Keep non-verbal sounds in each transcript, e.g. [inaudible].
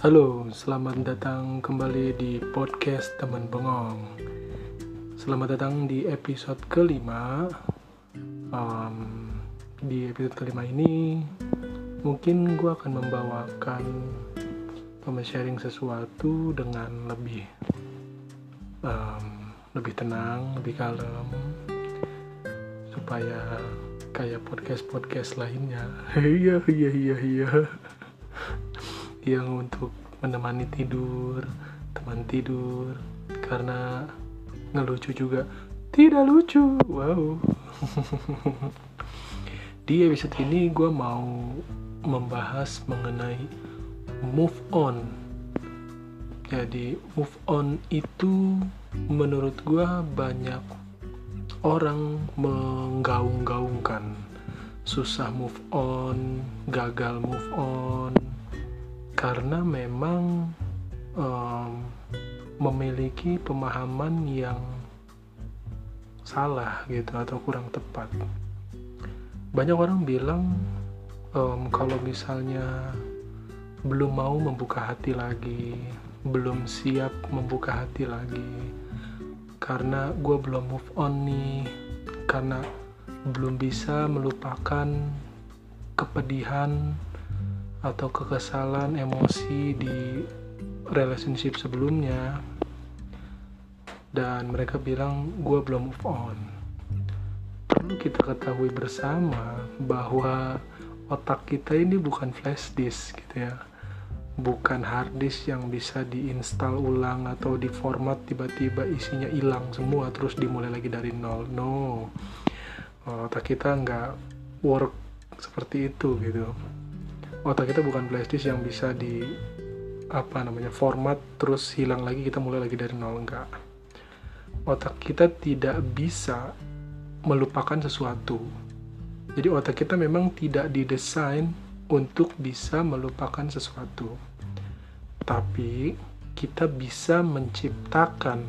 Halo, selamat datang kembali di podcast Teman Bengong. Selamat datang di episode kelima. Um, di episode kelima ini, mungkin gue akan membawakan sharing sesuatu dengan lebih um, lebih tenang, lebih kalem, supaya kayak podcast podcast lainnya. [laughs] Iya iya iya iya yang untuk menemani tidur, teman tidur, karena ngelucu juga tidak lucu. Wow. [laughs] Di episode ini gue mau membahas mengenai move on. Jadi move on itu menurut gue banyak orang menggaung-gaungkan susah move on, gagal move on, karena memang um, memiliki pemahaman yang salah gitu atau kurang tepat. Banyak orang bilang um, kalau misalnya belum mau membuka hati lagi, belum siap membuka hati lagi, karena gue belum move on nih, karena belum bisa melupakan kepedihan atau kekesalan emosi di relationship sebelumnya. Dan mereka bilang gue belum move on. Perlu kita ketahui bersama bahwa otak kita ini bukan flash disk gitu ya. Bukan hard disk yang bisa diinstal ulang atau di format tiba-tiba isinya hilang semua terus dimulai lagi dari nol. No. Otak kita nggak work seperti itu gitu otak kita bukan flash disk yang bisa di apa namanya format terus hilang lagi kita mulai lagi dari nol enggak. Otak kita tidak bisa melupakan sesuatu. Jadi otak kita memang tidak didesain untuk bisa melupakan sesuatu. Tapi kita bisa menciptakan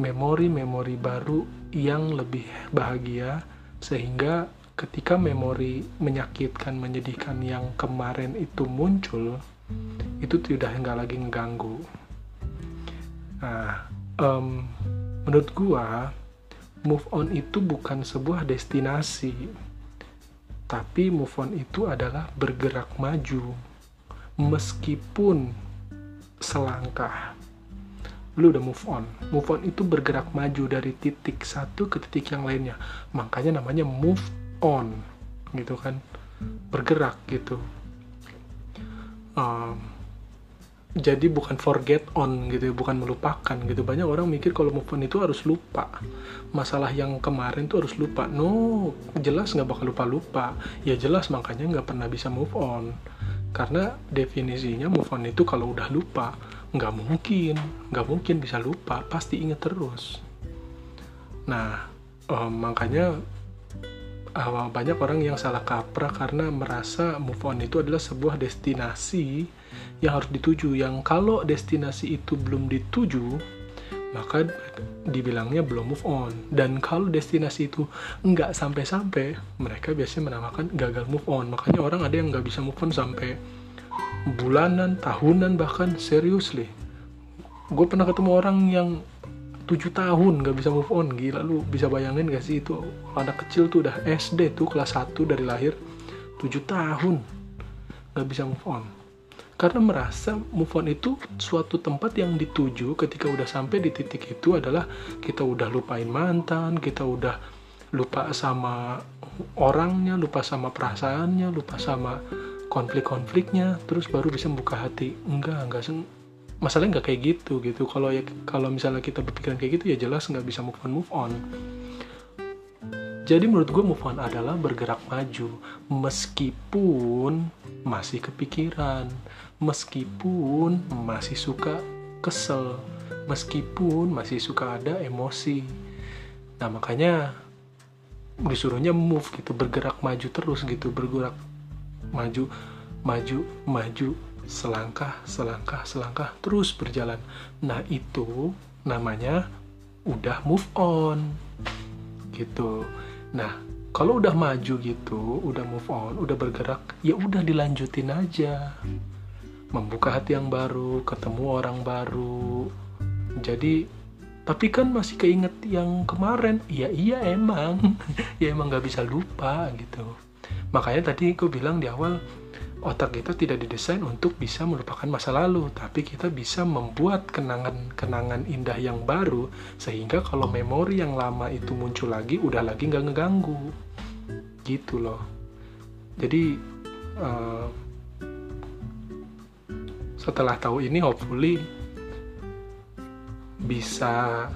memori-memori baru yang lebih bahagia sehingga ketika memori menyakitkan, menyedihkan yang kemarin itu muncul, itu tidak nggak lagi mengganggu. Nah, um, menurut gua, move on itu bukan sebuah destinasi, tapi move on itu adalah bergerak maju, meskipun selangkah. Lu udah move on. Move on itu bergerak maju dari titik satu ke titik yang lainnya. Makanya namanya move on gitu kan. Bergerak gitu. Um, jadi bukan forget on gitu bukan melupakan gitu. Banyak orang mikir kalau move on itu harus lupa. Masalah yang kemarin tuh harus lupa. No jelas nggak bakal lupa lupa ya jelas makanya nggak pernah bisa move on. Karena definisinya move on itu kalau udah lupa nggak mungkin. Nggak mungkin bisa lupa. Pasti inget terus. Nah um, makanya uh, banyak orang yang salah kaprah karena merasa move on itu adalah sebuah destinasi yang harus dituju. Yang kalau destinasi itu belum dituju maka dibilangnya belum move on. Dan kalau destinasi itu nggak sampai-sampai mereka biasanya menamakan gagal move on. Makanya orang ada yang nggak bisa move on sampai bulanan tahunan bahkan seriously. Gue pernah ketemu orang yang tujuh tahun gak bisa move on. Gila lu bisa bayangin gak sih itu anak kecil tuh udah SD tuh kelas 1 dari lahir tujuh tahun gak bisa move on. Karena merasa move on itu suatu tempat yang dituju ketika udah sampai di titik itu adalah kita udah lupain mantan kita udah lupa sama orangnya lupa sama perasaannya lupa sama konflik-konfliknya terus baru bisa membuka hati. Enggak enggak masalahnya nggak kayak gitu gitu. Kalau ya kalau misalnya kita berpikiran kayak gitu ya jelas nggak bisa move on move on. Jadi menurut gue move on adalah bergerak maju meskipun masih kepikiran meskipun masih suka kesel meskipun masih suka ada emosi. Nah makanya disuruhnya move gitu bergerak maju terus gitu bergerak maju maju maju selangkah, selangkah, selangkah terus berjalan. Nah, itu namanya udah move on. Gitu. Nah, kalau udah maju gitu, udah move on, udah bergerak, ya udah dilanjutin aja. membuka hati yang baru ketemu orang baru jadi tapi kan masih keinget yang kemarin iya iya emang [laughs] ya emang nggak bisa lupa gitu makanya tadi gue bilang di awal otak kita tidak didesain untuk bisa melupakan masa lalu, tapi kita bisa membuat kenangan-kenangan indah yang baru sehingga kalau memori yang lama itu muncul lagi, udah lagi nggak ngeganggu, gitu loh. Jadi uh, setelah tahu ini, hopefully bisa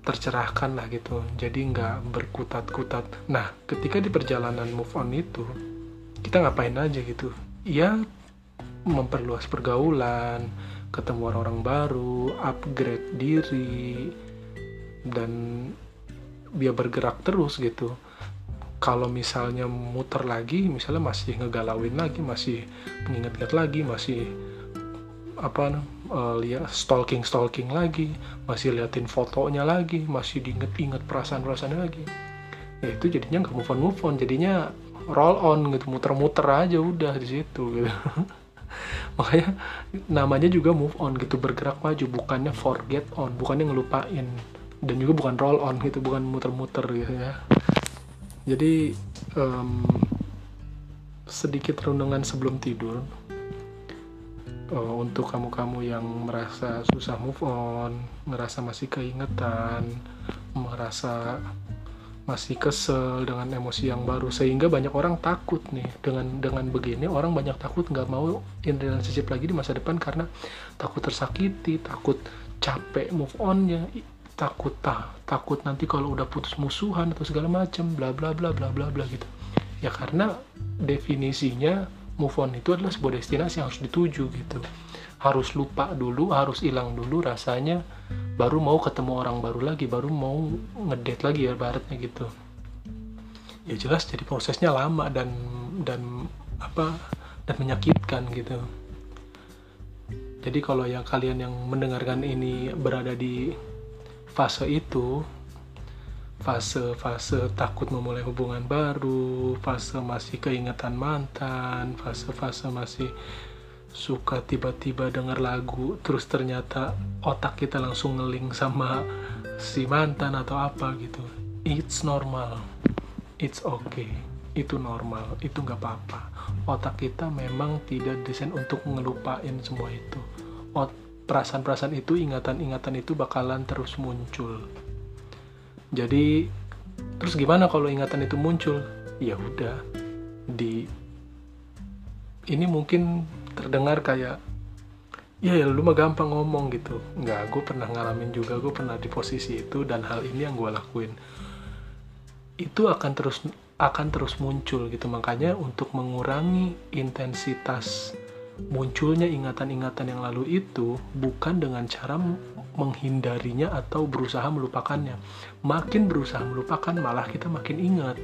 tercerahkan lah gitu. Jadi nggak berkutat-kutat. Nah ketika di perjalanan move on itu kita ngapain aja gitu. Ya memperluas pergaulan ketemu orang-orang baru upgrade diri dan biar bergerak terus gitu. Kalau misalnya muter lagi misalnya masih ngegalauin lagi masih mengingat-ingat lagi masih apa uh, lihat stalking stalking lagi masih liatin fotonya lagi masih diinget-inget perasaan-perasaan lagi ya itu jadinya nggak move on move on. Jadinya roll on gitu muter-muter aja udah di situ gitu. [laughs] Makanya namanya juga move on gitu bergerak maju bukannya forget on bukannya ngelupain. Dan juga bukan roll on gitu bukan muter-muter gitu ya. Jadi um, sedikit renungan sebelum tidur. Uh, untuk kamu-kamu yang merasa susah move on merasa masih keingetan merasa masih kesel dengan emosi yang baru. Sehingga banyak orang takut nih. Dengan dengan begini orang banyak takut nggak mau in relationship lagi di masa depan karena takut tersakiti takut capek move onnya takut tak takut nanti kalau udah putus musuhan atau segala macam bla bla bla bla bla bla gitu. Ya karena definisinya move on itu adalah sebuah destinasi yang harus dituju gitu. Harus lupa dulu harus hilang dulu rasanya baru mau ketemu orang baru lagi baru mau ngedate lagi ya baratnya gitu. Ya jelas jadi prosesnya lama dan dan apa dan menyakitkan gitu. Jadi kalau yang kalian yang mendengarkan ini berada di fase itu fase-fase takut memulai hubungan baru, fase masih keingetan mantan, fase-fase masih suka tiba-tiba denger lagu terus ternyata otak kita langsung ngeling sama si mantan atau apa gitu. It's normal. It's okay. Itu normal. Itu nggak apa-apa. Otak kita memang tidak desain untuk ngelupain semua itu. Perasaan-perasaan itu ingatan-ingatan itu bakalan terus muncul jadi terus gimana kalau ingatan itu muncul? Ya udah di ini mungkin terdengar kayak ya, ya lu mah gampang ngomong gitu. Nggak gue pernah ngalamin juga gue pernah di posisi itu dan hal ini yang gue lakuin. Itu akan terus akan terus muncul gitu. Makanya untuk mengurangi intensitas munculnya ingatan-ingatan yang lalu itu bukan dengan cara menghindarinya atau berusaha melupakannya. Makin berusaha melupakan malah kita makin ingat.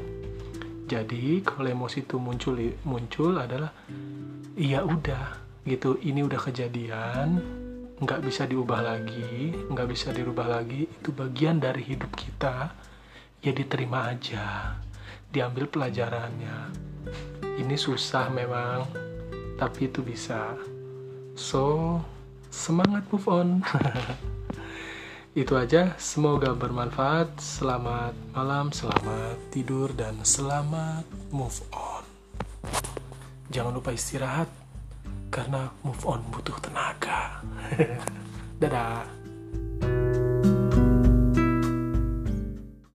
Jadi kalau emosi itu muncul muncul adalah iya udah gitu. Ini udah kejadian nggak bisa diubah lagi nggak bisa dirubah lagi. Itu bagian dari hidup kita. Ya diterima aja diambil pelajarannya. Ini susah memang tapi itu bisa. So semangat move on [laughs] itu aja semoga bermanfaat selamat malam selamat tidur dan selamat move on jangan lupa istirahat karena move on butuh tenaga. [laughs] Dadah.